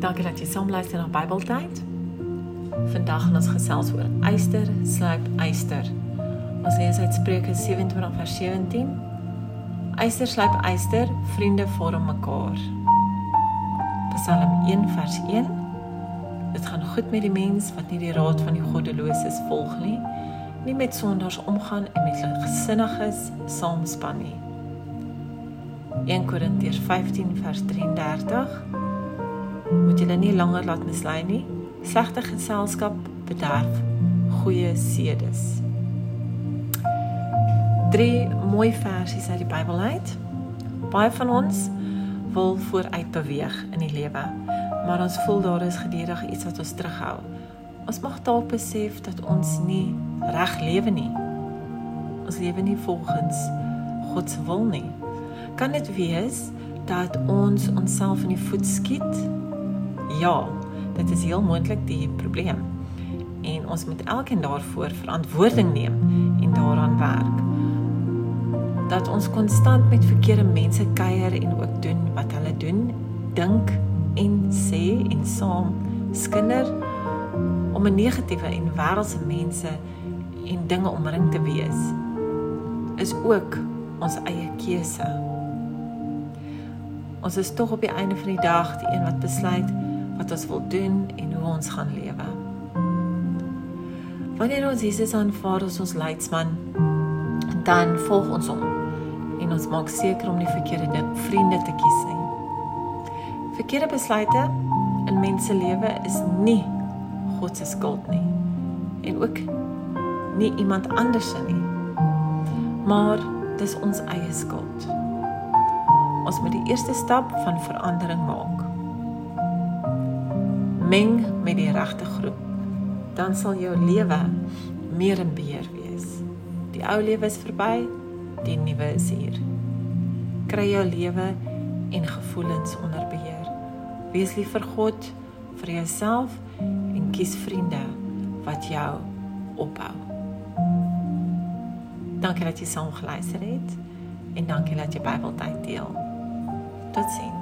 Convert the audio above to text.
Dankie dat jy saam luister na Bybeltyd. Vandag gaan ons gesels oor eyster, slyp eyster. Ons lees uit Spreuke 27 vers 17. Eyster slyp eyster, vriende vorm mekaar. Psalm 1 vers 1. Dit gaan goed met die mens wat nie die raad van die goddeloses volg nie, nie met sondaars omgaan en met gesinniges saamspan nie. 1 Korintiërs 15 vers 33 moet julle nie langer laat mislei nie. Slegte geselskap bederf goeie sedes. Drie mooi versies uit die Bybel uit. Baie van ons wil vooruit beweeg in die lewe, maar ons voel daar is gedurig iets wat ons terughou. Ons mag dalk besef dat ons nie reg lewe nie. Ons lewe nie volgens God se wil nie. Kan dit wees dat ons onsself in die voet skiet Ja, dit is heel moontlik die probleem. En ons moet elkeen daarvoor verantwoording neem en daaraan werk. Dat ons konstant met verkeerde mense kuier en ook doen wat hulle doen, dink en sê en saam skinder om 'n negatiewe en wêreldse mense en dinge omring te wees is ook ons eie keuse. Ons is tog op die einde van die dag die een wat besluit wat ons wil doen en hoe ons gaan lewe. Wanneer ons Jesus aanvaar as ons leidsman, dan volg ons hom en ons maak seker om nie verkeerde ding vriende te kies nie. Verkeerde besluite in mense lewe is nie God se skuld nie en ook nie iemand anders se nie. Maar dis ons eie skuld. Ons moet die eerste stap van verandering maak meng met die regte groep, dan sal jou lewe meer in beheer wees. Die ou lewe is verby, die nuwe is hier. Kry jou lewe en gevoelens onder beheer. Wees lief vir God, vir jouself en kies vriende wat jou ophou. Dankie dat jy saam geluister het en dankie dat jy Bybeltyd deel. Totsiens.